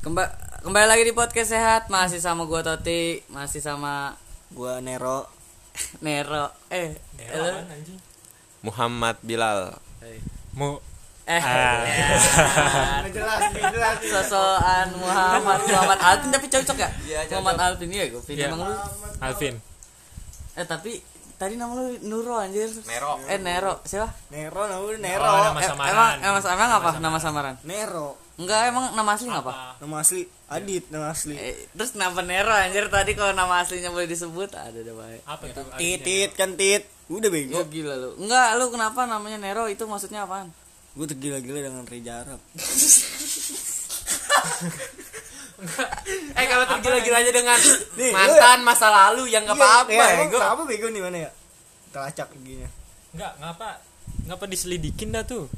Kemba kembali lagi di podcast sehat masih sama gua Toti masih sama Gua Nero. Nero eh Ya, lu? anjing? Muhammad Bilal. Mau eh Ah. jelas, jelas. sosokan Muhammad Muhammad Alvin tapi cocok ya Iya, cocok. Muhammad Alvin iya gue Iya. emang lu Alvin. eh tapi tadi nama lu Nuro anjir Nero. eh Nero siapa Nero, nama Nero. Oh, nama Eh, samaran. emang emang emang apa nama samaran Nero. Enggak emang nama asli apa Nama asli Adit, nama asli. Eh, terus kenapa Nero anjir tadi kalau nama aslinya boleh disebut ada deh baik Apa tuh? Tit, tit, kan tit. Udah bego. Ya gila lu. Enggak, lu kenapa namanya Nero itu maksudnya apaan? Gue tergila-gila dengan Reja Arab. Eh kalau tergila-gilanya dengan Nih, mantan masa lalu yang nggak apa-apa Iya, ya. Gua Apa bego nih mana ya? Teracak giginya. Enggak, ngapa? Ngapa diselidikin dah tuh?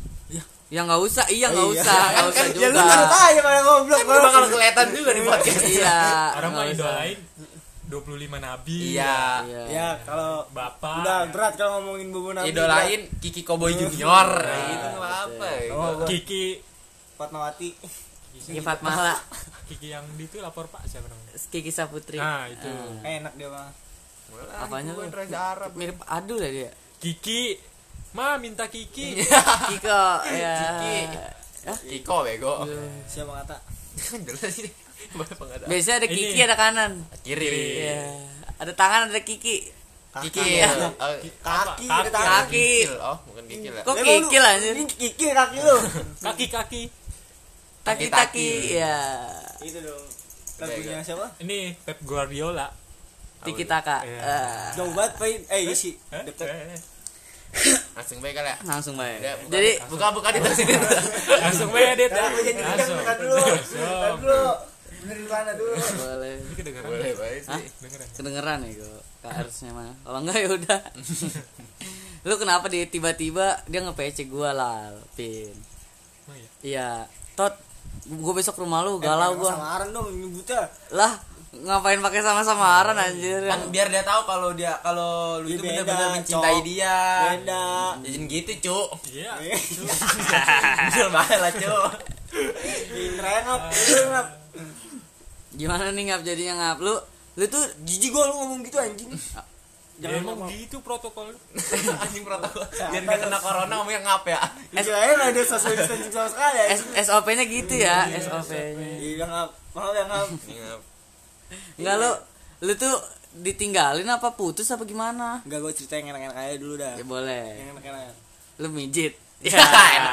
Ya nggak usah, iya nggak Oh, iya. usah, nggak usah Ya lu juga. kan aja pada goblok. Kan bakal kelihatan juga di podcast. Iya. Orang mah nggak usah. idolain 25 nabi. Iya. Iya. Ya, kalau Bapak. udah berat kalau ngomongin bubu nabi. Idolain Kiki Cowboy Junior. Itu nggak apa ya. Oh, Kiki Fatmawati. Kiki Fatmala, Kiki yang di itu lapor Pak siapa namanya? Kiki Saputri. Nah, itu. Enak dia mah. Apanya lu? Arab. Mirip Adu lah dia. Kiki. Ma minta Kiki. Kiko, ya. Kiki. Hah? Kiko bego. Siapa kata? Jelas sih. Biasanya ada Kiki Ini. ada kanan. Kiri. Iya. Ada tangan ada Kiki. Kiki. Iya. Oh, Kaki, Kaki. ada tangan. Kaki. Oh, bukan Kikil ya. Kok Kiki lah anjir? Ini kiki kaki lu. Kaki-kaki. Taki-taki, ya. Itu dong. Lagunya siapa? Ini Pep Guardiola. Tiki taka. Iya. Eh, Jauh banget, Pak. Eh, iya sih. Eh, eh, Langsung baik kali ya. langsung baik. Ya, buka- Jadi buka-buka di sini. Langsung medit. Nah, gue jadi Langsung. dulu. Dulu. Bener di mana dulu? boleh. Ini kedengeran. Boleh baik sih. Kedengeran. kedengeran ya gue harusnya mah kalau enggak ya udah lu kenapa dia tiba-tiba dia nge-PC gue lah pin Oh iya. iya tot gue besok rumah lu galau gue Samaran dong nyebutnya. lah ngapain pakai sama-samaran anjir Kan biar dia tahu kalau dia kalau lu Dia itu benar-benar mencintai Cok. dia. Beda. Ya jangan gitu, Cuk. Iya. Bener banget lah, Cuk. Ngap. Gimana nih ngap jadinya ngap lu lu tuh Jijik gua lu ngomong gitu anjing. Ya emang gitu protokol. Anjing protokol. Biar gak kena corona ngomongnya ngap ya. Aja nggak ada social distancing sama sekali ya. S- SOP-nya gitu ya SOP-nya Iya ngap. Maaf ya ngap. Enggak lu lu tuh ditinggalin apa putus apa gimana Enggak gua cerita yang enak-enak aja dulu dah. ya boleh Yang enak-enak. lu mijit Ya,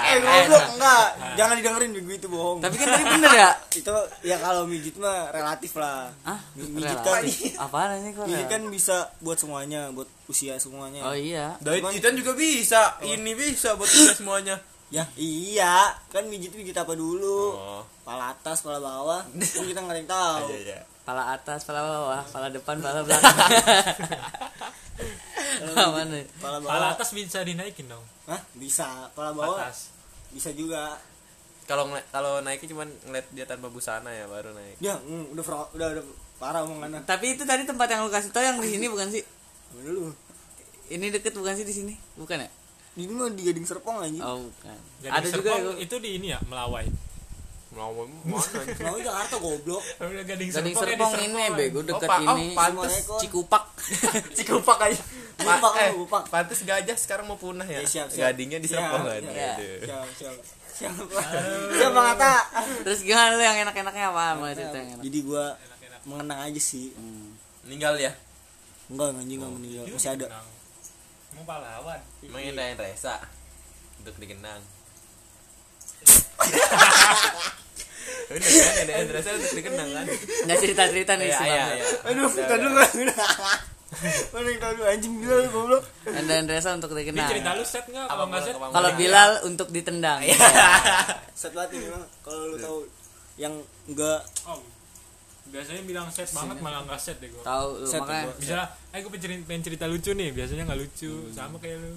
Eh goblok enggak. Jangan didengerin bego itu bohong. tapi kan tadi bener ya itu ya kalau mijit mah relatif lah. ah Mijit relatif. kan apaan ini kok mijit kan bisa buat semuanya, buat usia semuanya. oh iya Diet jitan juga bisa. Ini bisa buat kita semuanya. Ya iya, kan mijit mijit apa dulu? Oh. Pala atas, pala bawah. Kan kita nggak ada yang tahu. Iya, iya. Pala atas pala bawah pala depan pala belakang mana? Pala bawah. Pala atas bisa dinaikin dong. Hah? Bisa. Pala bawah Atas. bisa juga. Kalau kalau naiknya cuma ngeliat dia tanpa busana ya baru naik. Ya, mm, udah fra- udah udah parah omongannya. tapi itu tadi tempat yang lu kasih tau yang di sini bukan sih dulu? ini deket bukan sih di sini bukan ya Ini mah di Gading Serpong anjing. oh bukan Jadi ada juga Serpong gua- itu di ini ya Melawai. Melawan mana? Mau Jakarta goblok. Gading Gading Serpong, ya di Serpong ini bego deket pa- oh, ini pantes. Assalamualaikum. Cikupak Cikupak aja. Gupak, eh, gupak. pantes gajah sekarang mau punah ya. Ya, siap, siap. Gadingnya di Siap, Serpong kan. siap. Aduh. Siap, siap. Siap. Siap Atta. terus gimana lu yang enak-enaknya apa mau cerita yang enak Jadi gua mengenang aja sih. Hmm. Meninggal ya. Enggak anjing enggak meninggal. Masih ada. Mau pahlawan. Mengendain Resa untuk dikenang. Bener kan ada untuk dikenang kan? nggak cerita-cerita nih Iya, sih iya, iya. Aduh, Udah, kita dulu udah. kan. Mana yang tahu dulu anjing gila lu goblok. Anda Andresa untuk Ini dikenal cerita lu set nggak? Kalau Apa nggak set, kalau Bilal untuk ditendang Set banget ini memang kalau lu tahu yang enggak Oh, biasanya bilang set banget malah nggak set deh gue. tahu lu Set makanya gua. Bisa, eh gue pengen cerita, pengen cerita lucu nih. Biasanya nggak lucu, sama kayak lu.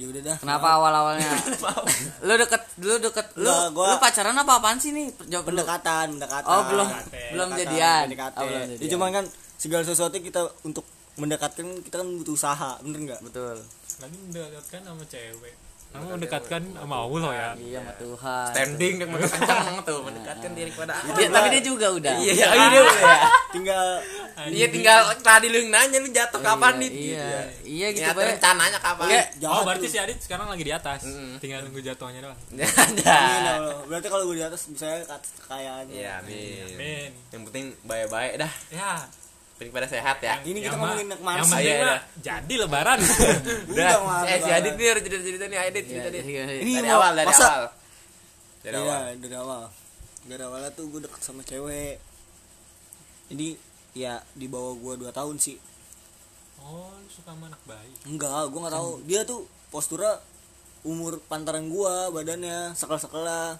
Ya udah dah. Kenapa awal-awalnya? lu deket, lu deket, lu, Nggak, gua- lu pacaran apa apaan sih nih? Jawab. Pendekatan, pendekatan. Oh belum, Pendekatan. belum jadian. pendekatan. Oh, belum Ya jadian. cuman kan segala sesuatu kita untuk mendekatkan kita kan butuh usaha, bener nggak? betul. Lagi mendekatkan sama cewek. Kamu mendekatkan sama Allah ya? Iya sama Tuhan. Standing dan mata kencang tuh mendekatkan diri kepada Allah. Dia- tapi dia juga udah. Iya iya iya dia udah ya. Tinggal iya tinggal tadi lu nanya lu jatuh kapan nih? iya. Iya. Gitu Niat Bay. rencananya kapan? Iya. oh berarti si Adit sekarang lagi di atas. Tinggal nunggu jatuhnya doang. Ada. Ya Allah. berarti kalau gue di atas misalnya kekayaan. Iya amin. Yang penting baik-baik dah. Ya penting pada sehat ya Ini kita yang ngomongin ke mana yang sih? penting mah iya. jadi lebaran udah eh si. Adit nih harus cerita cerita nih Adit cerita Iya, nih iya, iya. Ini dari awal dari masa- awal dari Iya, awal dari awal. Dari awalnya tuh gue deket sama cewek. Jadi ya di bawah gue 2 tahun sih. oh lu suka sama anak bayi Enggak, gue nggak tahu. Dia tuh postura umur pantaran gue badannya sekel-sekel lah.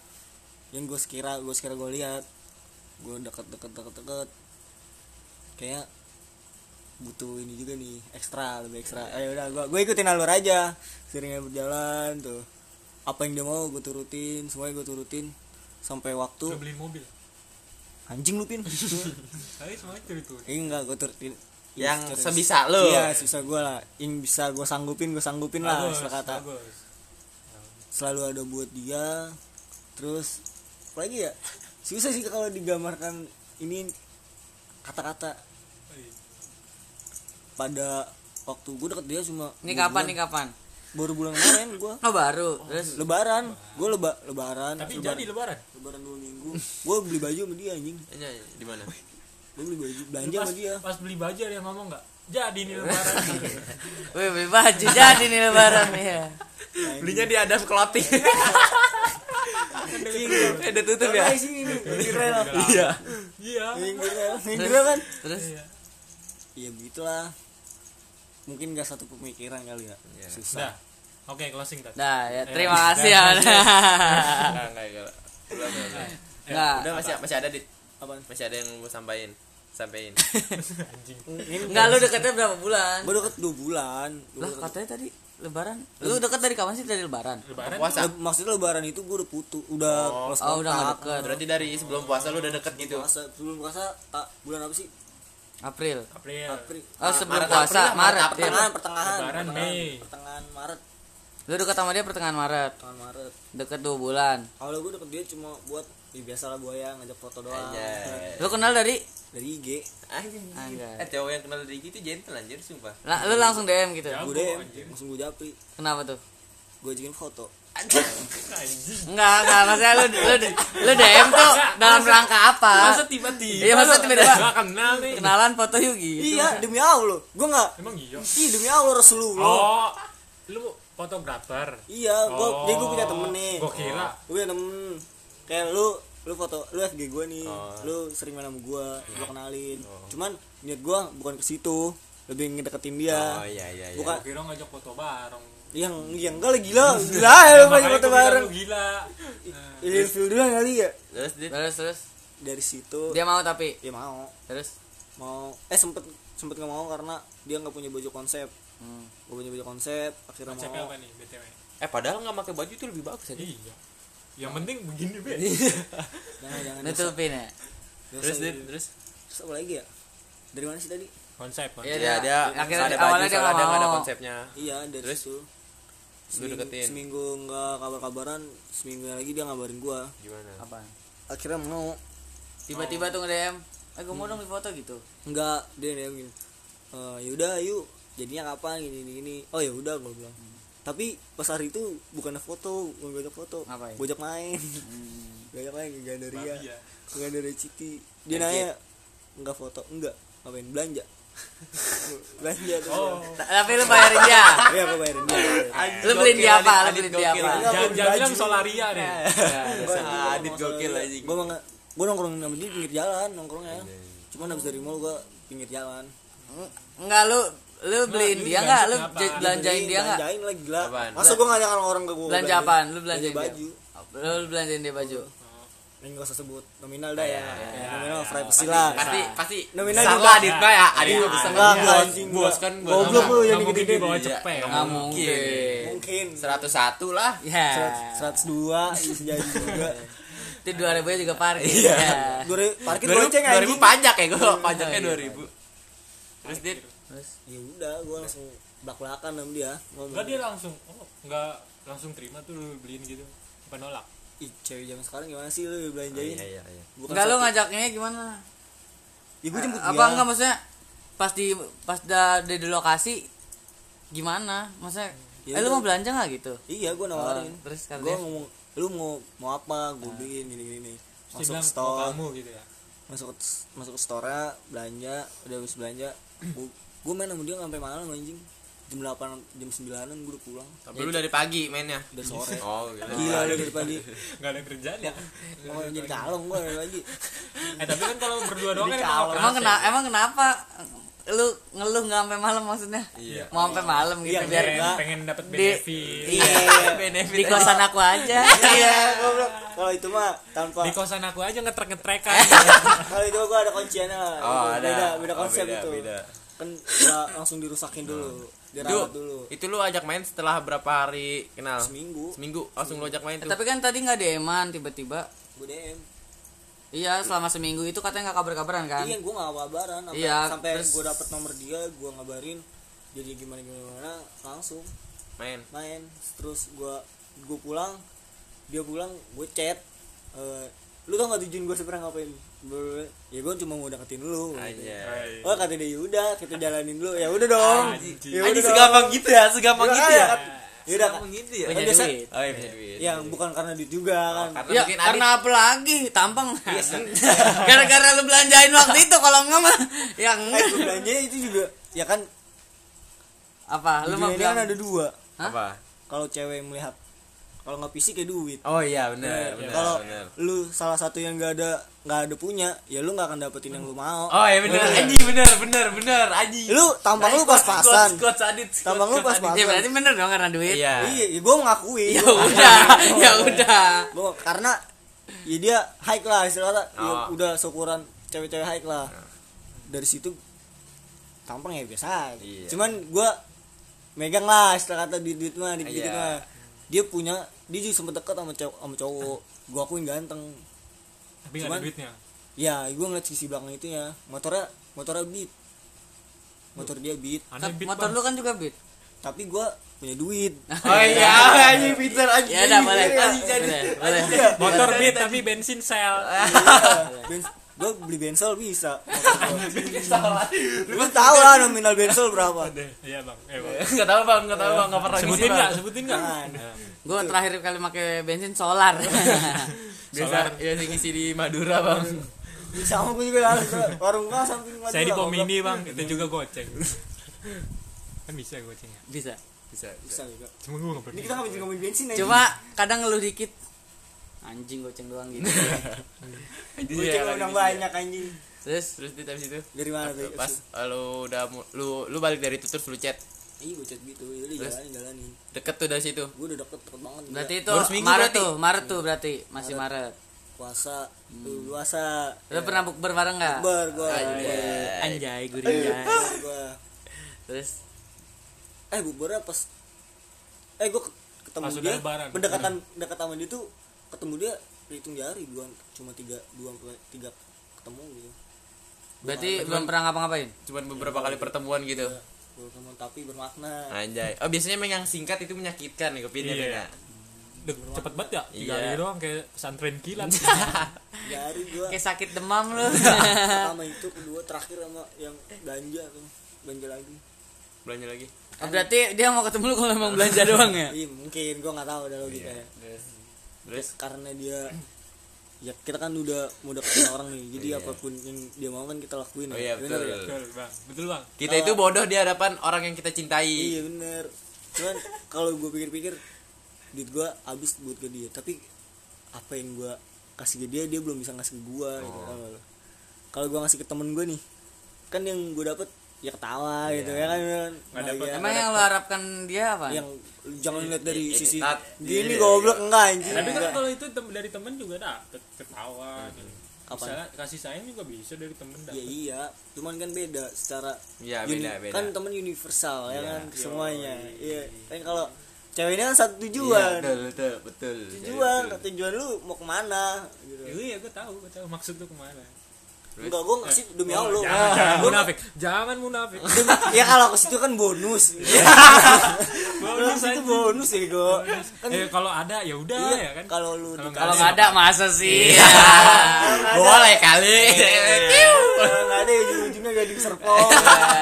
Yang gue sekira gue sekira gue lihat. Gue deket deket deket deket. Kayak butuh ini juga nih ekstra lebih ekstra. Ayo udah gue gue ikutin alur aja. Seringnya berjalan tuh. Apa yang dia mau gue turutin semuanya gue turutin sampai waktu. Lu beliin mobil? Anjing lu pin. Tapi semuanya curi tuh. Eh, enggak gue turutin. Yang Terus- sebisa lu. Iya sebisa gue lah. Yang bisa gue sanggupin gue sanggupin lah bagus istilah kata. bagus. Selalu ada buat dia. Terus apa lagi ya? Susah sih kalau digambarkan ini kata-kata. iya. Pada waktu gue deket dia cuma ini kapan bulan. nih kapan? Baru bulan kemarin gue oh baru. Terus? Lebaran. Gue leba lebaran. Tapi lebaran, jadi lebaran? lebaran dua minggu. Gue beli baju sama dia anjing. Iya, di mana? Gue beli baju belanja pas, sama dia. pas beli baju ada yang ngomong nggak? Jadi nih lebaran. Wih, beli baju jadi nih lebaran ya. belinya di Adam Clothing udah tutup ya? iya. Iya. Kan? Terus Iya. iya begitulah. Mungkin gak satu pemikiran kali ya. Iya. susah. Dah. Oke, closing tadi. dah ya Eh, terima kasih dah, ya. udah masih masih ada di apa masih ada yang mau sampaikan sampaikan. Enggak lu deketnya berapa bulan? gue deket dua bulan. Gua Lah deket- katanya tadi lebaran. Lu deket dari kapan sih? Dari lebaran? Lebaran puasa? Le- maksudnya lebaran itu gue udah putus udah Oh. close Oh, udah nggak deket. berarti dari sebelum puasa lu udah deket gitu? Puasa sebelum puasa tak bulan apa sih April. April. April Oh, sebelum Maret, puasa April Maret. Maret, April. pertengahan pertengahan Lebaran pertengahan, Mei. pertengahan Maret Lu deket sama dia pertengahan Maret. pertengahan Maret Deket dua bulan. kalau gue deket dia cuma buat ya biasalah buaya ngajak foto doang Anjay. Lu kenal dari? dari IG Anjing. Anjay. Eh cowok yang kenal dari gitu gentle anjir sumpah. Lah, lu langsung DM gitu. Ya. gue DM langsung gue japri Kenapa tuh? Gue ajakin foto. Enggak, enggak, maksudnya lu lu lu DM tuh dalam rangka apa? Masa tiba-tiba? Iya, masa tiba-tiba. Gak kenal nih. Kenalan foto yuk gitu. iya demi Allah gue nggak Emang iya. ih demi Allah Rasulullah Oh, lu fotografer. iya gue Oh, dia gue punya temen nih Gua kira. gue punya temen kayak lu lu foto lu FG gue nih Oh. lu sering main sama gue gue kenalin cuman niat gue bukan ke situ lebih ngedeketin dia. Oh iya iya iya. bukan kira ngajak foto bareng. yang yang gila. Gila ya lu main Makanya foto bareng. Gila. ini feel dulu kali ya. Terus dit? Terus terus. Dari situ. Dia mau tapi? Ya mau. Terus? Mau. Eh sempet sempet nggak mau karena dia nggak punya baju konsep. Hmm. gue punya baju konsep akhirnya Konsepnya mau. apa nih BTW? eh padahal nggak pakai baju itu lebih bagus aja. Iya. Yang penting begini, Be. jangan jangan nutupin ya. Terus terus? Terus apa lagi ya? Dari mana sih tadi Konsep, Iya, konsep. ya dia- dia akhirnya ada awalnya baju dia soalnya nggak dia nggak ada konsepnya. iya dari Terus? situ seminggu, deketin. seminggu nggak kabar-kabaran seminggu lagi dia ngabarin gua Gimana? Apa? akhirnya mau Tiba-tiba tuh nge-DM, "Eh, gua mau dong di foto gitu." enggak dia dia gini e, yaudah yuk jadinya kapan gini gini, gini. oh ya udah gua bilang tapi pas hari itu bukan foto gue ngajak foto Ngapain? gue ajak main Hmm. gue ajak main ke Gandaria ya. ke Gandaria Citi dia nanya enggak foto enggak ngapain belanja belanja tuh Oh. Ta- Tapi lu bayarin dia. iya gue bayarin dia Lu beliin dia apa? Lu beliin dia apa? Jangan jangan bilang Solaria deh. Ah, Adit gokil anjing. gue mau gue nongkrong sama dia di pinggir jalan nongkrongnya cuman habis dari mall gue pinggir jalan Enggak lu lu beliin lu dia enggak? Lu belanjain dia enggak? belanjain lagi gila Apaan? masa gue ngajak orang ke gue Belanja apaan? Lu belanjain dia? baju Lu belanjain dia baju. Ini gak usah sebut nominal dah ya, Iya, Ya, nominal privacy lah Pasti pasti Nominal juga. lah Adit mah ya. Adit Iya, mah besar besar lah, bos. anjing, Bos kan. Goblok lu yang Nggak mungkin gede-gede dia bawa Iya. cepet. Nggak mungkin. mungkin 101 lah. Ya. seratus dua bisa jadi juga Itu 2000 nya juga parkir. Iya. Ya. dua ribu parkir 2000 goceng 2000 anjing pajak ya gua. Pajaknya iya. 2000. Terus dit Terus ya udah gue langsung belak belakan sama dia Enggak dia langsung oh, enggak langsung terima tuh lu beliin gitu apa nolak ih cewek zaman sekarang gimana sih lu Oh, belanjain? Iya iya iya. Bukan enggak lu ngajaknya gimana? Ya gue jemput apa dia. enggak maksudnya pas di pas da, di, di lokasi gimana? Maksudnya Ya eh lu mau belanja nggak gitu? Iya gue nawarin. Oh, terus kata gue ngomong lu mau mau apa? Gue beliin gini gini masuk bilang, ke "Oh, store. Kamu gitu ya? Masuk masuk ke store belanja udah habis belanja. Gue main sama dia sampai malam anjing jam 8 jam 9an gue udah pulang. Tapi lu dari pagi mainnya? Udah sore. Oh gitu gila lu dari pagi. Nggak ada kerjaan ya? Mau jadi kalong gue dari pagi. Eh tapi kan kalau berdua doang kan emang kalau- emang kerasa kena ya. emang kenapa lu ngeluh nggak sampai malam maksudnya? Iya. mau sampai malam gitu Iya, biar pengen, pengen dapat Di- benefit. iya benefit. Di kosan aku aja. Iya goblok. kalau itu mah tanpa di kosan aku aja ngetrek ngetrekan kalau itu gue ada kunciannya. Oh ada. Beda beda Oh, konsep beda, itu. beda. kan nggak langsung dirusakin dulu dirawat dulu. itu lu ajak main setelah berapa hari kenal? Seminggu. Seminggu langsung lu ajak main tuh. tapi kan tadi nggak deman tiba-tiba. Gue DM. Iya selama seminggu itu katanya nggak kabar-kabaran kan? Iya gue nggak kabaran. Sampai Iya, sampai terus- gue dapet nomor dia gue ngabarin. Jadi gimana gimana langsung. Main. Main. Terus gue gue pulang. Dia pulang gue chat Eh, lu tau gak tujuan gue sebenarnya ngapain? Ya gue cuma mau deketin lu. Aja oh kata dia yaudah kita jalanin dulu. Ya udah dong. Ya udah segampang gitu ya segampang Ya, gitu ya? ya udah segampang gitu ya? punya biasa- duit. Oh iya punya duit. Ya bukan karena duit juga kan. karena ya mungkin karena apa lagi? Tampang. Gara-gara lu belanjain waktu itu kalau enggak mah yang eh belanja itu juga ya kan. Apa? Lu mau kan bilang? ada dua. Hah? apa? Kalau cewek melihat kalau nggak fisik kayak duit. Oh iya benar benar kalau benar. lu salah satu yang nggak ada nggak ada punya ya lu nggak akan dapetin yang lu mau. Oh iya benar. Anjing benar benar benar anjing. Lu tampang lu pas-pasan. Tampang lu pas-pasan. Ya berarti bener dong karena duit. Iya. Iya ya gue mengakui ya udah ya udah. karena ya dia high lah istilahnya. Ya Oh. udah syukuran cewek-cewek high lah. Dari situ tampang ya biasa. Iya. cuman gue megang lah istilah kata duit duit mah dikit Iya. mah. Dia punya dia juga sempet deket sama cowok sama cowok. Gue akuin ganteng. Tapi nggak ada Cuman- duitnya? Ya gue ngeliat sisi belakang itu ya. Motornya motornya beat. Motor dia beat. Aneh beat motor bang. lu kan juga beat? Tapi gue punya duit. Oh iya anjing pintar anjing ya udah boleh Anjing, motor beat tapi bensin sel gue beli bensol bisa. Lu tahu lah nominal bensol berapa. Iya bang. Iya bang. Nggak tahu bang. Nggak tahu bang. Nggak pernah sebutin nggak? Sebutin nggak? Jangan. gue terakhir kali pakai bensin solar. Solar. ya ngisi di Madura bang. Sama gue juga lalu warung gua samping Madura, saya di pom ini bang. Itu juga goceng. Kan bisa goceng ya bisa bisa. Bisa juga. Cuma gue nggak ini pernah kita ngomongin ngomongin bensin aja cuma kadang ngeluh dikit anjing goceng doang gitu. Gue cuma udah banyak anjing. Terus terus di habis itu? Dari mana tuh pas lu udah lu lu balik dari itu terus lu chat? Iya gue chat gitu. Ya jalanin jalanin. Deket tuh dari situ? Gue udah deket deket banget berarti itu Maret berarti? tuh Maret tuh berarti masih Maret. Puasa tuh puasa. Lu pernah bukber bareng nggak? Ber gue anjay. Gurih gue terus? Eh buburnya pas eh gue ketemu Pas dia lebaran. pendekatan dekat sama dia tuh ketemu dia hitung jari dua cuma tiga dua tiga ketemu gitu. Berarti belum pernah ngapa-ngapain? Cuman beberapa kali pertemuan gitu. Gua ketemu tapi bermakna. Anjay. Oh biasanya emang yang singkat itu menyakitkan nih kepinnya Iya. ya? Duh, cepet banget ya tiga Iya. hari doang kayak pesantren kilat. Jari gue kayak sakit demam lu. Pertama itu kedua terakhir sama yang belanja tuh belanja lagi. Belanja lagi. Oh, berarti dia mau ketemu lu kalau emang belanja doang ya? Iya mungkin gue nggak tahu ada logikanya. Terus terus karena dia ya kita kan udah mau deketin orang nih jadi Iya. apa pun yang dia mau kan kita lakuin oh ya. iya Bener betul ya? betul bang betul bang kita itu bodoh di hadapan orang yang kita cintai iya bener cuman kalau gue pikir-pikir duit gue habis buat ke dia tapi apa yang gue kasih ke dia dia belum bisa ngasih ke gue gitu Oh. lo? kalau gue ngasih ke temen gue nih kan yang gue dapet ya ketawa gitu Iya. ya kan Nggak dapet. Bahagia. emang yang lu harapkan dia apa yang jangan lihat dari Iya, sisi gini iya, goblok iya. enggak anjing tapi kan kalau itu tem- dari temen juga dapet ketawa gitu. Kapan? Misalnya kasih sayang juga bisa dari temen ya dapet iya cuman kan beda secara Iya, uni- beda, beda. kan temen universal ya Iya. kan semuanya iya kan kalau cewek ini kan satu Iya, tujuan betul betul betul tujuan Betul. tujuan lu mau ke mana gitu. iya gue tahu gue tahu maksud lu ke mana enggak gue ngasih demi Oh, Allah. jangan, jangan Gua- munafik. Jangan munafik. Ya kalau ke situ kan bonus. Bonus itu bonus ya gue kan eh kalau ada ya udah iya, ya kan? kalau lu Kalau nggak ada masa sih? Boleh kali. kalau nggak ada ujung-ujungnya gading serpong.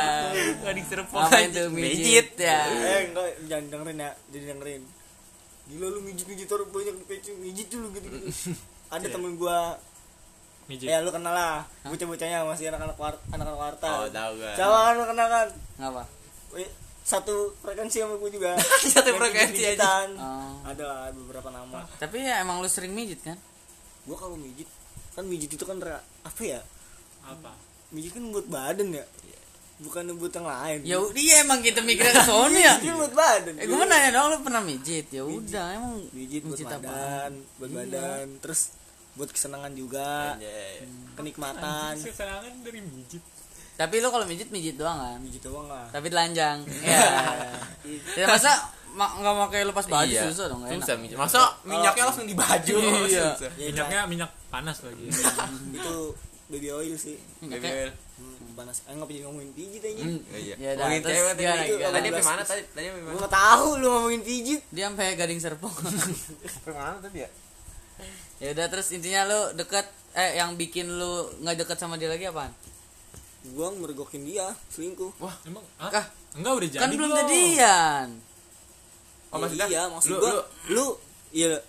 Gading serpong. Apa itu mijit. ya. Eh enggak jangan dengerin ya jadi dengerin. Gila lu mijit-mijit orang banyak di mijit dulu gitu, -gitu. ada temen gua mijit. Ya lu kenal lah. Bocah-bocahnya masih anak-anak war- anak-anak warta Oh, tahu gua. Siapa kan lu kenal kan? Ngapa? Satu frekuensi sama gua juga. Satu frekuensi aja. Oh. ada lah beberapa nama. Tapi ya emang lu sering mijit kan? Gua kalau mijit kan mijit itu kan apa ya? Apa? Mijit kan buat badan ya? Bukan buat yang lain. Ya iya emang kita mikirnya ke sono ya. Mijit buat badan. Eh gue nanya dong lu pernah mijit? Ya udah emang mijit buat apa badan buat Iya. badan. Terus buat kesenangan juga Anjay. kenikmatan kesenangan dari mijit tapi lu kalau mijit mijit doang kan mijit doang lah tapi telanjang ya ya masa ma- nggak mau kayak lepas baju Iya. susah dong nggak enak Susah mijit. Masa minyaknya langsung di baju. Iya. Susah. Ya, minyaknya minyak panas lagi itu baby oil sih Baby oil. hmm, panas eh nggak jadi ngomongin pijit aja Hmm, Iya. ya Ngomongin terus cewek tadi. gimana? Tadi Belas. sampai mana tadi? Tadi gue mana? nggak tahu lu ngomongin pijit dia sampai gading serpong Sampai mana tadi ya? Ya udah terus intinya lu deket eh yang bikin lu nggak deket sama dia lagi apaan gua mergokin dia selingkuh wah emang ah? Kah? enggak udah jadi kan belum jadian Oh, Ya maksudnya? iya maksud lu- gua lu- lu iya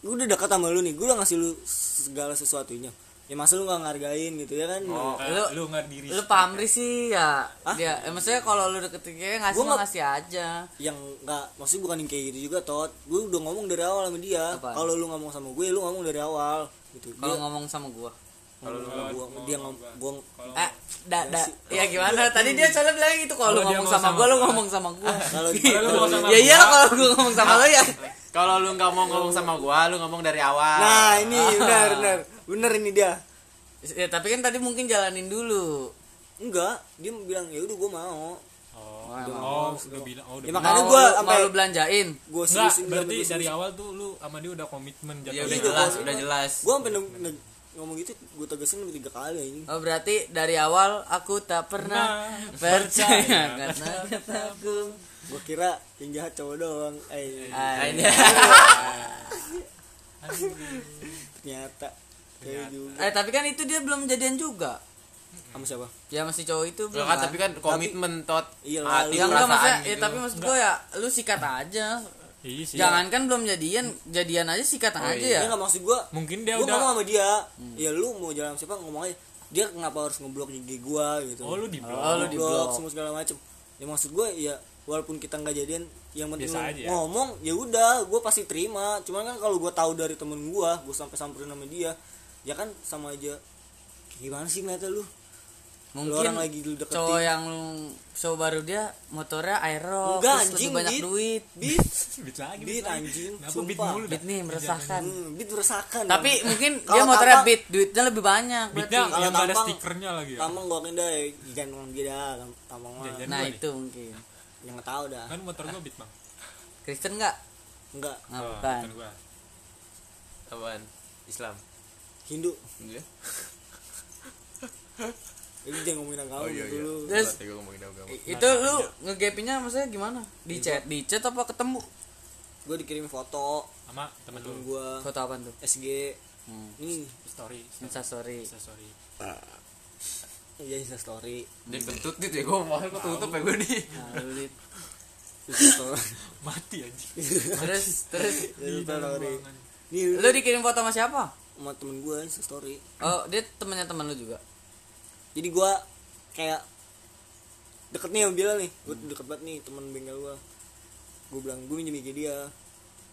lu udah dekat sama lu nih gua udah ngasih lu segala sesuatunya ya masa lu nggak ngargain gitu ya kan? Oh. Lu- lu nggak diri lu pamri sih ya. Dia eh, maksudnya kalau lu deket kayak ngasih Gua nggak- ngasih aja. Yang nggak maksudnya bukan yang kayak gitu juga tot. Gue udah ngomong dari awal sama dia. Kalau lu ngomong sama gue lu ngomong dari awal gitu. Kalau dia ngomong sama gua? Kalau lu gua dia ngomong. eh da, da, ya gimana? Tadi dia soalnya bilang gitu kalau lu dia ngomong mau sama gua lu ngomong sama gua. Kalau lu ngomong sama ya iya kalau gua ngomong sama lu ya. Kalau lu nggak mau ngomong sama gua, lu ngomong dari awal. nah ini benar benar benar ini dia. Ya, tapi kan tadi mungkin jalanin dulu. Enggak dia bilang ya udah gue mau. Oh, emang. oh udah bilang oh udah Ya, makanya mau, gua lu- sampai- mau lu belanjain? gue Enggak, berarti dari awal tuh lu sama dia udah komitmen Ya jatuh udah Iya, jelas, gua- udah jelas. gue sampai ngomong gitu gue tegasin lebih tiga kali ini Oh berarti dari awal aku tak pernah Nah, percaya karena kataku. Gue kira yang jahat cowok doang eh. Anjay. ternyata. kayak juga Eh tapi kan itu dia belum jadian juga. sama siapa Ya masih cowok itu Lu belum. kan kan? tapi kan komitmen tot. Iya, hati lalu. ya enggak perasaan maksudnya ya gitu. tapi maksud gue ya lu sikat aja. Iya sih. Jangankan belum jadian, jadian aja sikat Oh, aja iya. ya. dia nggak maksud gue Mungkin dia gue udah ngomong sama dia ya lu mau jalan sama siapa ngomong aja dia kenapa harus ngeblok IG gue gitu Oh, lu di blok. Oh, lu di blok. semua segala macem ya maksud gue ya walaupun kita nggak jadian yang penting aja ya. ngomong ya udah gue pasti terima cuman kan kalau gue tahu dari temen gue gue sampai samperin sama dia ya kan sama aja gimana sih ngeliatnya lu lu Mungkin orang lagi lu deketin cowok yang lu cowok baru dia motornya aero Enggak, anjing, lebih banyak Dit. duit. beat Beat lagi. beat anjing Kenapa beat mulu? Beat nih meresahkan. hmm, beat meresahkan Tapi Bang. mungkin dia Kalau motornya tampang- beat, duitnya lebih banyak berarti. Beatnya Kalau yang nggak ada tampang- stikernya lagi ya. tampang gua kinda gantung dia dah tampang. Nah itu mungkin. yang nggak tahu dah Kan motor gua beat bang. Kristen enggak? enggak Nah, Oh, bukan. Apaan? Islam. Hindu Iya. jadi jangan ngomongin agama Oh iya iya. dulu Terus- gua ngomongin agama. Itu lu ngegapinnya maksudnya gimana? Di chat, di chat apa ketemu? gue dikirim foto Sama temen lu. gua Foto apa tuh? SG Hmm. nih Story. Insta story. Insta story. iya Insta story Dia kentut dit ya gua mau kok tutup ya gua nih. Nah, story Mati aja. terus terus Insta story ruangan. nih lu dikirim foto sama siapa? Sama temen gue Insta story. Oh, dia temennya teman lu juga. jadi gua kayak deket nih sama Bilal nih. Gue deket banget nih temen bengkel gua. Gue bilang gue minjem IG dia.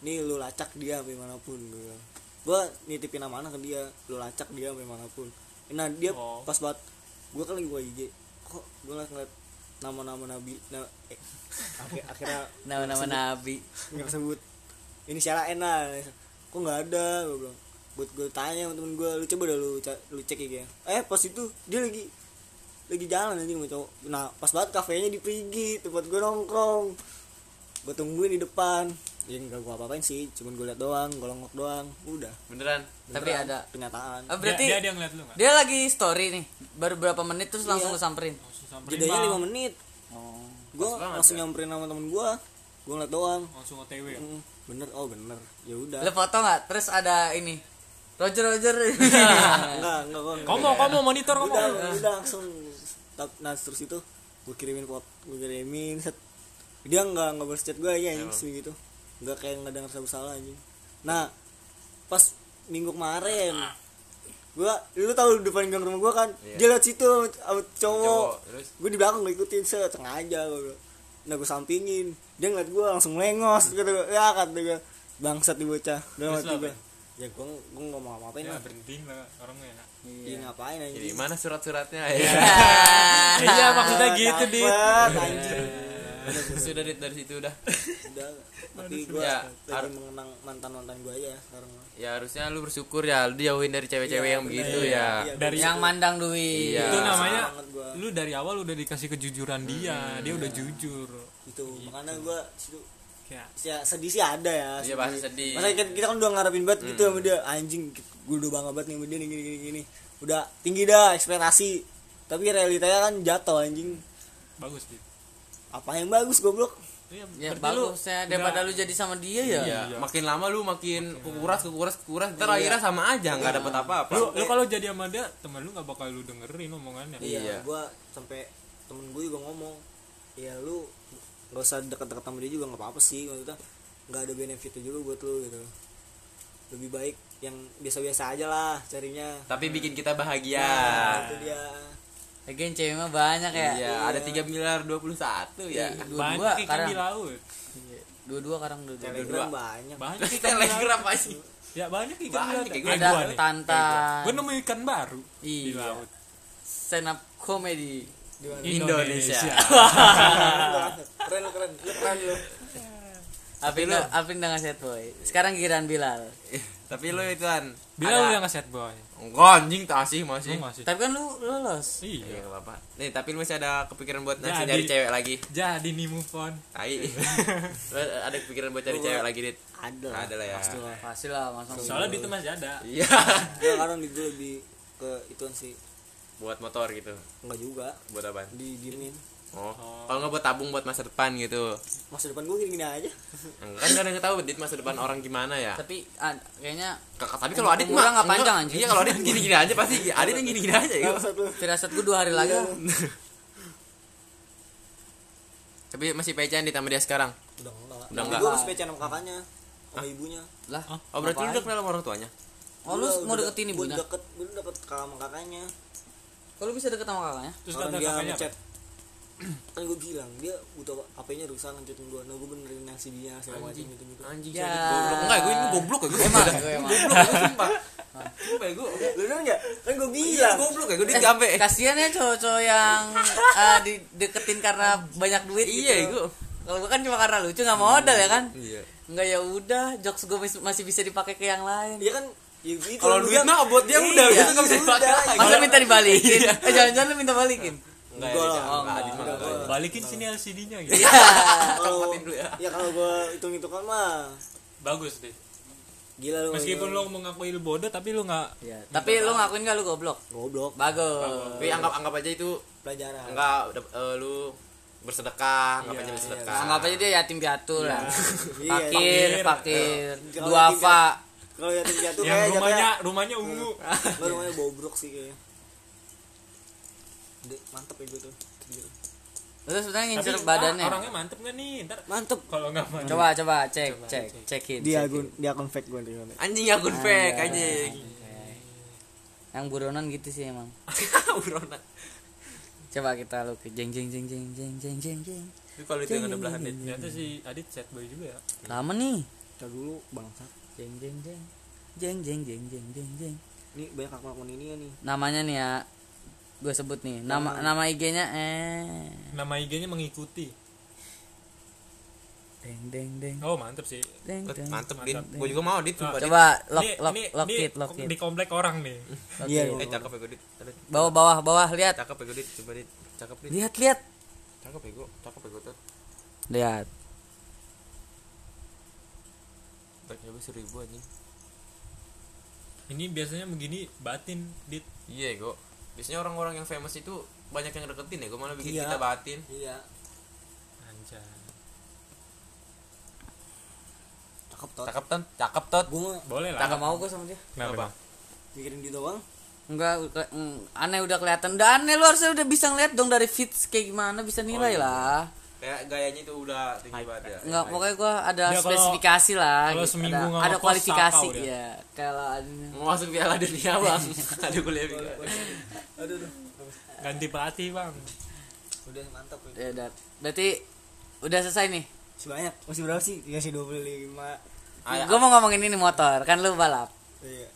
Nih lu lacak dia sampai mana pun. Gue bilang. Gue nitipin nama anak ke dia. Lu lacak dia sampai mana pun. Nah dia Oh. pas banget gue kan lagi gue IG. Kok gue ngeliat ngeliat nama-nama nabi nah, eh, akhir- akhirnya Nama-nama nabi. nggak sebut. Ini siapa enak kok nggak ada? Gue bilang buat gue tanya sama temen gue lu coba dah lu lu cek ya eh pas itu dia lagi lagi jalan anjing sama cowok nah pas banget kafenya di Prigi tempat gue nongkrong gue tungguin di depan ya nggak gue apa-apain sih cuman gue liat doang gue longok doang udah Beneran. Tapi Beneran, ada. kenyataan Oh, berarti dia, dia, dia, ngeliat lu nggak? lagi story nih. Baru berapa menit terus langsung Iya. lu samperin. Jedanya Bang. lima menit Oh. gue langsung ya. nyamperin sama temen gue gue ngeliat doang langsung OTW ya bener oh bener ya udah Lu foto nggak? Terus ada ini. Roger Roger. enggak enggak gua kamu kamu monitor kamu udah udah langsung Tap- nah terus itu gue kirimin foto gue kirimin set. Dia nggak nggak balas chat gue ya anjing sih gitu. Nggak kayak nggak dengar salah anjing. Nah pas minggu kemarin gue lu tahu depan gang rumah gue kan? Iya. dia liat situ sama cowok. Cowok, gue di belakang gue ikutin set sengaja gue nah gue sampingin. Dia ngeliat gue langsung melengos gitu ya kata gue bangsat di bocah. Udah mati apa? Ya gue gue nggak mau ngapain ya lah berhenti lah orangnya. Ya Iya. ngapain Jadi anjing mana surat-suratnya? Ya? iya. Maksudnya gitu anjing. Sudah dit dari situ udah. udah tapi gue Ya, lagi har- mengenang mantan mantan gue aja ya sekarang Ya harusnya lu bersyukur ya, lu dijauhin dari cewek-cewek yang begitu ya. Iya, dari yang mandang duit. Iya. itu namanya lu dari awal udah dikasih kejujuran dia dia udah jujur. Itu makanya gue situ kayak ya sedih sih ada ya Iya pasti sedih. masa kita, kita kan udah ngarepin banget gitu sama dia anjing gue udah bangga banget nih sama dia nih gini gini gini. Udah tinggi dah ekspektasi. Tapi realitanya kan jatuh anjing. Bagus dit. Apa yang bagus goblok? Iya, Ya lu bagusnya daripada lu jadi sama dia ya. Iya, makin lama lu makin kukuras, kukuras, kukuras, ntar akhirnya sama aja, nggak dapet apa-apa. lu, lu kalau jadi sama dia teman lu nggak bakal lu dengerin omongannya. Iya. gue sampai temen gue juga ngomong ya lu nggak usah deket-deket sama dia juga nggak apa-apa sih maksudnya nggak ada benefitnya juga buat lu gitu lebih baik yang biasa-biasa aja lah carinya Tapi bikin kita bahagia. Nah, itu dia Lagian cewek mah banyak ya. Iya, ada 3 miliar 21 ya. Iya. banyak Dua-dua ikan karang. di laut Dua-dua karang dua-dua. telegram banyak banyak ikan di laut Telegram apa sih? ya banyak ikan di Banyak, laut kayak Kayak Ada Tantan. gue nemu ikan baru di Iya. laut Stand up comedy. Indonesia. keren lu keren lu keren lu Alvin udah, Alvin udah ngasih boy. Sekarang giliran Bilal. Tapi lu ituan. bila lu ada- yang nge-set boy Enggak anjing tasih masih. lu masih Tapi kan lu lolos. Iya, iya enggak apa-apa. Nih, tapi lu masih ada kepikiran buat ngasih di- nyari cewek lagi. jadi nih move on Tai. Lu ada kepikiran buat cari cewek lagi, Dit? ada lah Ada lah ya. pasti lah Pasti lah masa soalnya di itu masih ada Iya. kadang di gue lebih ke ituan sih buat motor gitu. enggak juga Buat apa? di diemin Oh. Kalau nggak buat tabung buat masa depan gitu. masa depan gue gini-gini aja Kan kadang nggak tahu Dit masa depan orang gimana ya. Tapi ah, kayaknya Kakak tapi kalau Adit mah nggak panjang, anjing. Iya, kalau Adit gini-gini aja pasti Adit yang gini-gini aja ya. Firasat gue dua hari lagi. Tapi masih pecahan Dit sama dia sekarang. udah enggak Udah enggak. gue masih pacaran sama kakaknya sama ibunya Lah. Oh, berarti lu udah kenal sama orang tuanya? Oh, lu mau deketin ibunya? deket gue deket sama kakaknya Kalau bisa deket sama kakaknya? terus kata dia kakaknya ngechat kan gue bilang dia butuh HP-nya rusak ngechatin gue nah gue benerin yang CD-nya segala macam gitu gitu Anjing Ya. goblok. Enggak, gue ini goblok ya gue. Emang, gue emang. Goblok gue sumpah. Sumpah ya gue. lu denger kan gue Iya, bilang goblok ya gue dia sampai. Kasian ya cowok-cowok yang ah, dideketin karena banyak duit Iya, gitu. gue. Kalau gue kan cuma karena lucu nggak modal ya kan? Iya. Enggak ya udah, jokes gue masih bisa dipakai ke yang lain. dia kan ya gitu Kalau duit mah buat dia udah, Iya. gitu nggak bisa dipakai. Masa minta dibalikin? Eh jangan-jangan lu minta balikin. Enggak Enggak ya, enggak. Oh, enggak. enggak. Enggak. balikin sini LCD-nya gitu Iya. kalau dulu ya. ya kalau gue hitung hitungan mah bagus deh gila lu meskipun lu mengakui lu bodoh tapi lu nggak Iya. Tapi lu ngakuin gak lu goblok? goblok Bagus. Tapi anggap anggap aja itu pelajaran enggak udah eh, lu bersedekah, anggap aja bersedekah. Anggap aja dia yatim piatu lah. Iya, Fakir, fakir. fakir. Kalau yatim piatu yang kayak rumahnya rumahnya ungu Lo rumahnya bobrok sih kayaknya. Dek, mantep ya gue tuh. Lu sebenarnya tapi ngincer ah, badannya. orangnya mantep nggak nih ntar Mantep. kalau nggak mantep Coba coba cek Coba, cek cek. cekin. Di cekin. akun di akun fake gue nih. Anjing akun fake anjing. Yang buronan gitu sih emang. Buronan. Coba kita lu ke jeng jeng jeng jeng jeng jeng jeng jeng. Tapi kalau itu yang ada belahan ternyata si Adit set boy juga ya Lama nih. Kita dulu bangsat. Jeng jeng jeng. Jeng jeng jeng jeng jeng jeng. Nih banyak akun-akun ini ya nih. Namanya nih ya. Gue sebut nih. Nama nama IG-nya eh nama IG-nya mengikuti deng deng deng oh mantep sih deng deng. Mantep, Dit. Gue juga mau Dit. Dit. Coba lock Ini- lock ini, lock ini it lock it. di komplek orang nih Iya, iya. Eh, cakep ya gue Dit. Bawah bawah bawah lihat. Cakep ya gue Dit, coba Dit. Cakep Dit. Lihat lihat. Cakep ya gue, cakep ya gue tuh. Lihat. Gue seribu anjing. ini biasanya begini batin dit Iya gue. Biasanya orang-orang yang famous itu banyak yang deketin ya, gue malah bikin Iya. kita batin. Iya. anjay cakep tot cakep tot cakep tot gue boleh lah Kagak mau gue sama dia. kenapa Apa? Bang? mikirin dia doang Enggak, mm, aneh udah kelihatan. Udah aneh lu harusnya udah bisa ngeliat dong dari fits kayak gimana bisa nilai lah. Kayak gayanya itu udah tinggi banget ya Enggak, pokoknya gua ada kalau- spesifikasi lah. kalau gitu. seminggu ada, nggak ada kualifikasi ya. Kalau ada- mau masuk piala dunia bang ada kuliah juga aduh aduh ganti pelatih bang udah mantap ya. ya udah. Berarti udah selesai nih. masih banyak masih berapa sih dikasih 25 Ada- Gue mau ngomongin ini motor, kan lu balap. iya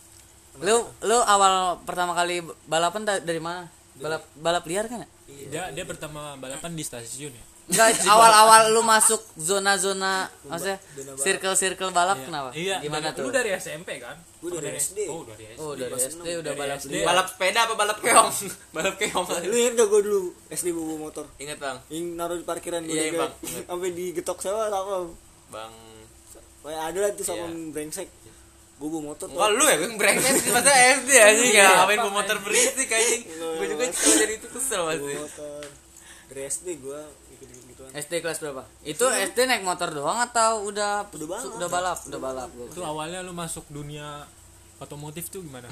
Lu lu awal pertama kali balapan da- dari mana? Balap balap liar kan? ya? dia dia pertama balapan di stasiun ya Enggak, awal-awal lu masuk zona-zona maksudnya circle-circle balap kenapa? iya Gimana dari- tuh? lu dari SMP kan? Gue dari SD. oh dari SD Oh, dari SD udah Dari balap SD. balap sepeda apa balap keong? Balap keong. Lu inget gak gue dulu SD bawa motor? Ingat bang. Yang naruh di parkiran gue Iya, juga Bang. sampai digetok sama sama. Bang. Kayak ada lah tuh sama Iya. brengsek. Gue bawa motor Enggak lu ya, gue brengsek. Sih masa SD aja Iya. enggak ngapain bawa motor berisik anjing. Gue juga kalau jadi itu kesel bawa pasti. motor. Dari SD gue gituan SD kelas berapa? Itu SD naik motor doang atau udah Udah balap. Udah balap, udah balap. gua. itu awalnya lu masuk dunia otomotif tuh gimana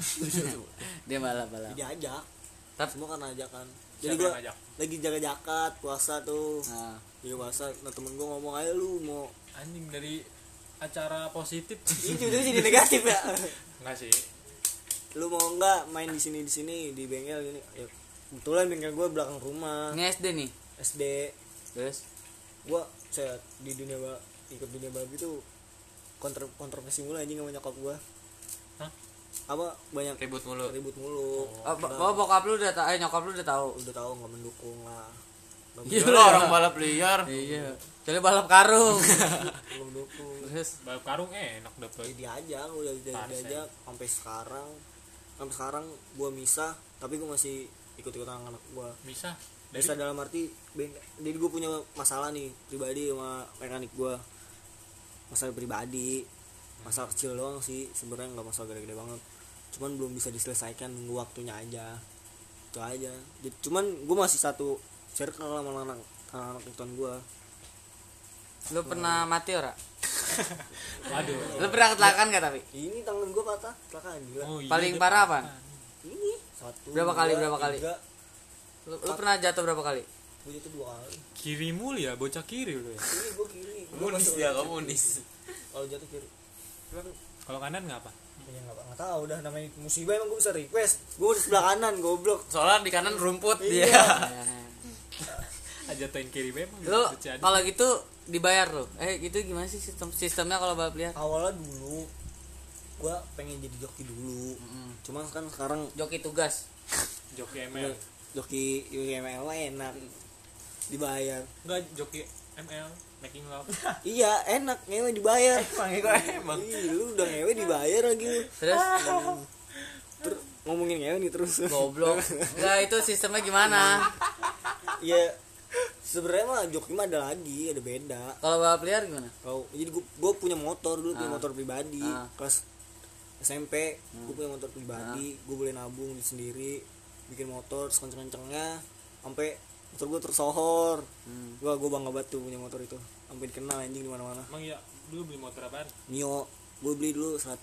Dia balap balap. diajak Tapi- semua kan ajakan jadi Siapa yang ngajak? lagi jaga jakat puasa tuh Nah, iya puasa nah temen gue ngomong aja lu mau anjing dari acara positif ini udah jadi negatif ya enggak sih lu mau nggak main di sini di sini di bengkel gini ya kebetulan bengkel gue belakang rumah ini SD nih. SD Terus gue saya di dunia balap ikut dunia balap itu kontro kontroversi mulu anjing sama nyokap gue Hah? apa banyak Ribut mulu. ribut mulu oh, oh, bokap lu udah tahu, eh nyokap lu udah tahu. udah tahu nggak mendukung lah Nggak Iya. Orang balap liar. Iya. Jadi balap karung. nggak mendukung Terus balap karung enak ya dapet diajak udah di- Parsen. diajak sampai sekarang sampai sekarang gue misah tapi gue masih ikut ikutan anak gue bisa bisa dalam arti jadi gue punya masalah nih pribadi sama mekanik gue masalah pribadi masalah kecil doang sih sebenarnya nggak masalah gede-gede banget. Cuman belum bisa diselesaikan nunggu waktunya aja. Itu aja. Jadi cuman gue masih satu circle sama anak anak ikutan gue lu pernah mati ora? waduh. Lu pernah kecelakaan gak tapi? ini tangan gue patah kecelakaan gila. Oh, iya, Paling parah apa? ini satu Berapa kali, dua, berapa kali? Lu, lu pernah jatuh berapa kali? gue jatuh dua kali kiri mulu ya bocah kiri lu ya ini gue kiri Gua Komunis masuk- dia, komunis. kalau jatuh kiri kalau kanan ngapa ya nggak nggak tahu udah namanya musibah emang gue bisa request gue di sebelah kanan goblok Soalnya di kanan rumput Iya. dia. Ah, jatuhin kiri memang Lu terjadi. kalau gitu dibayar lu. Eh gitu gimana sih sistem sistemnya kalau balap liar? awalnya dulu gue pengen jadi joki dulu cuman kan sekarang Joki tugas. joki ML joki UML mah enak dibayar enggak joki ML making love iya enak ngewe dibayar Panggil gue emang. Ih, lu udah ngewe dibayar lagi lu. Terus Ter- ngomongin ngewe nih terus goblok. Enggak itu sistemnya gimana? ya sebenarnya mah joki mah ada lagi ada beda Kalau balap liar gimana? kalau jadi gue punya motor dulu punya Ah. motor pribadi Ah. kelas SMP gue punya motor pribadi gue boleh nabung di sendiri bikin motor sekenceng-kencengnya sampai motor gue tersohor. Hmm. gue gue bangga banget tuh punya motor itu. Sampai dikenal anjing di mana-mana. Emang ya dulu beli motor apaan? Mio. Gue beli dulu 1,9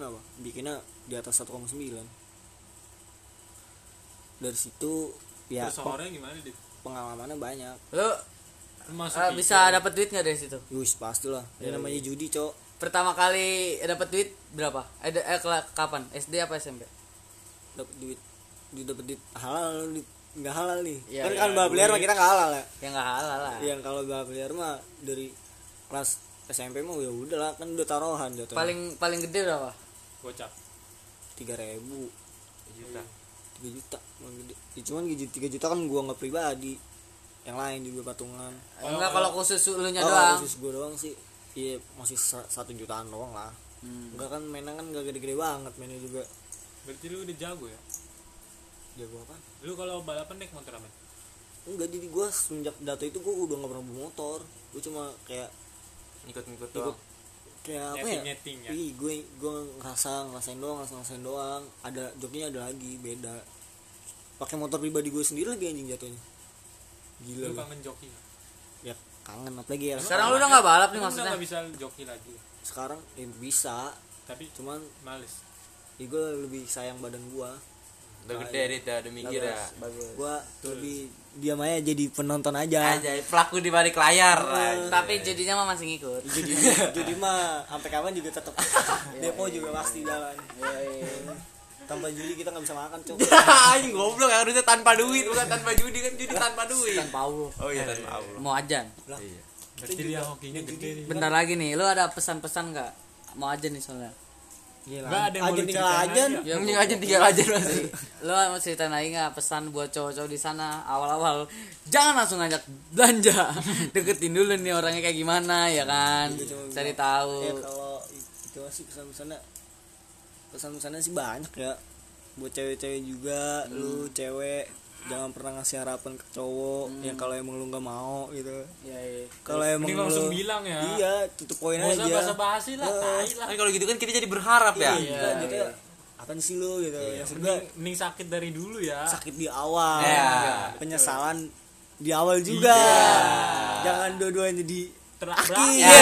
apa? Bikinnya di atas 1,9 dari situ ya terus horornya gimana dit? pengalamannya banyak. Lu Lu masuk eh, di- bisa dapat duit nggak dari situ? Yus pastilah. Iya, ini namanya judi cok. Pertama kali dapat duit berapa? Eh, da- eh kela- kapan? SD apa SMP? Dapat duit di dapat duit halal duit nggak halal nih Iya, kan iya, kan balap liar mah kita nggak halal ya Ya nggak halal lah. yang kalau balap liar mah dari kelas SMP mah ya udah lah kan udah taruhan jatuh Paling paling gede berapa? gocap tiga ribu Juta. tiga juta emang gede. Ya, cuman tiga juta kan gua nggak pribadi yang lain juga patungan Enggak kalau khusus lu nya oh, doang. khusus gua doang sih iya masih sa- satu jutaan doang lah Hmm. enggak kan mainan kan gak gede-gede banget mainnya juga berarti lu udah jago ya? Jago apa lu kalau balapan naik motor apa? Enggak jadi gua semenjak data itu gua udah nggak pernah bawa motor. Gua cuma kayak Ikut-ikut ikut doang. kayak apa ya? Nyeting-nyeting ya? Ih, gue gue ngerasa ngerasain doang ngerasa ngerasain doang. Ada jokinya ada lagi beda. Pakai motor pribadi gue sendiri lagi anjing jatuhnya. Gila lu kangen joki nggak? ya kangen apalagi ya? Sekarang lu udah nggak balap nih Lu udah maksudnya? nggak bisa joki lagi? Sekarang ya bisa. Tapi cuman males ya gue lebih sayang badan gua. Udah gede dit, udah udah mikir ya. gua lebih diam aja jadi penonton aja. Aja pelaku di balik layar. tapi jadinya mah masih ngikut. Jadi jadi mah sampai kapan juga tetap depo juga pasti jalan. Tanpa judi kita nggak bisa makan cok. Anjing goblok. Ya harusnya tanpa duit bukan tanpa judi. Kan judi tanpa duit. tanpa Allah. Oh iya tanpa Allah. mau ajan? Iya. berarti dia hokinya gede nih. Bentar lagi nih lu ada pesan-pesan nggak? Mau aja nih soalnya Gila. Nggak ada yang tinggal ceritain aja. Ya, Yang aja tiga aja masih. lu mau ceritain lagi nggak pesan buat cowok-cowok di sana? Awal-awal. Jangan langsung ngajak belanja. Deketin dulu nih orangnya kayak gimana ya kan? Cari ya tahu. Kalau itu sih pesan-pesannya pesan-pesannya sih banyak ya. Buat cewek-cewek juga lu cewek jangan pernah ngasih harapan ke cowok ya kalau emang lu nggak mau gitu ya, ya. kalau emang Mending langsung lu- bilang ya. iya tutup poin Nggak usah aja basa-basi lah tai lah Kan kalau gitu kan kita jadi berharap ya. iya gitu apaan sih lu gitu ya sudah mending, mending sakit dari dulu ya sakit di awal Iya. penyesalan di awal juga jangan dua-duanya di terakhir Iya.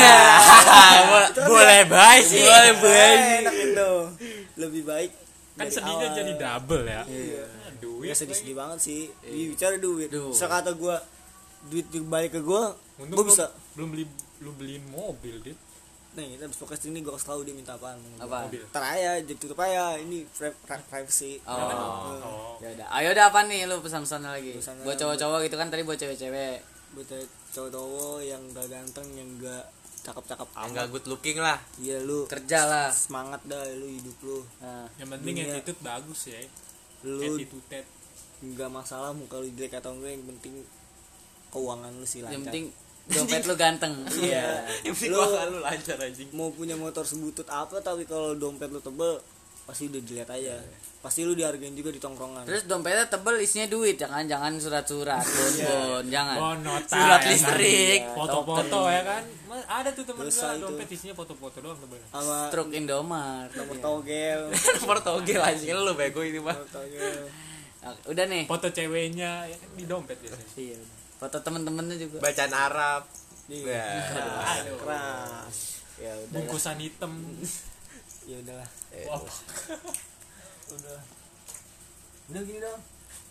Boleh baik sih. Boleh baik. enak itu lebih baik kan sedihnya awal. jadi double ya Iya. Duit ya sedih-sedih banget sih. Iya, bicara duit. Duh. sekata gua duit balik ke gua belum- bisa. belum beli lu beliin mobil dit. Nih kita habis podcast ini gua kasih tahu dia minta apaan. Apa? Mobil. Ntar aja jadi tutup aja. Ini pri- pri- privacy. Oh. Oh. Ya udah. Ayo udah apa nih? Lu pesan-pesan lagi? Pesannya buat cowok-cowok gitu kan tadi buat cewek-cewek. Buat cowok-cowok yang gak ganteng yang gak cakep-cakep. Enggak amat good looking lah. iya lu kerja lah. semangat dah lu hidup lu. Nah, yang penting Dunia. attitude bagus ya lu nggak masalah muka lu jelek atau enggak yang penting keuangan lu sih lancar. yang penting dompet lu ganteng. Iya. Yang penting lu keuangan lu lancar anjing. mau punya motor sebutut apa tapi kalau dompet lu tebel pasti udah dilihat aja. Pasti lu dihargain juga di tongkrongan. Terus dompetnya tebel isinya duit. Jangan jangan surat-surat bonbon jangan. Oh nota Surat ya kan? listrik. foto-foto ya kan? Ada tuh temen itu. dompet isinya foto-foto doang tebel sama truk Indomart. nomor togel. Nomor togel anjing. Lu bego ini mah. udah nih. Foto ceweknya ya kan di dompet biasanya. Iya. Foto temen-temennya juga. Bacaan Arab. Iya. Ya. Aduh. keras. Ya udah bungkusan hitam. Ya udahlah Wah, udah. Udah gini dong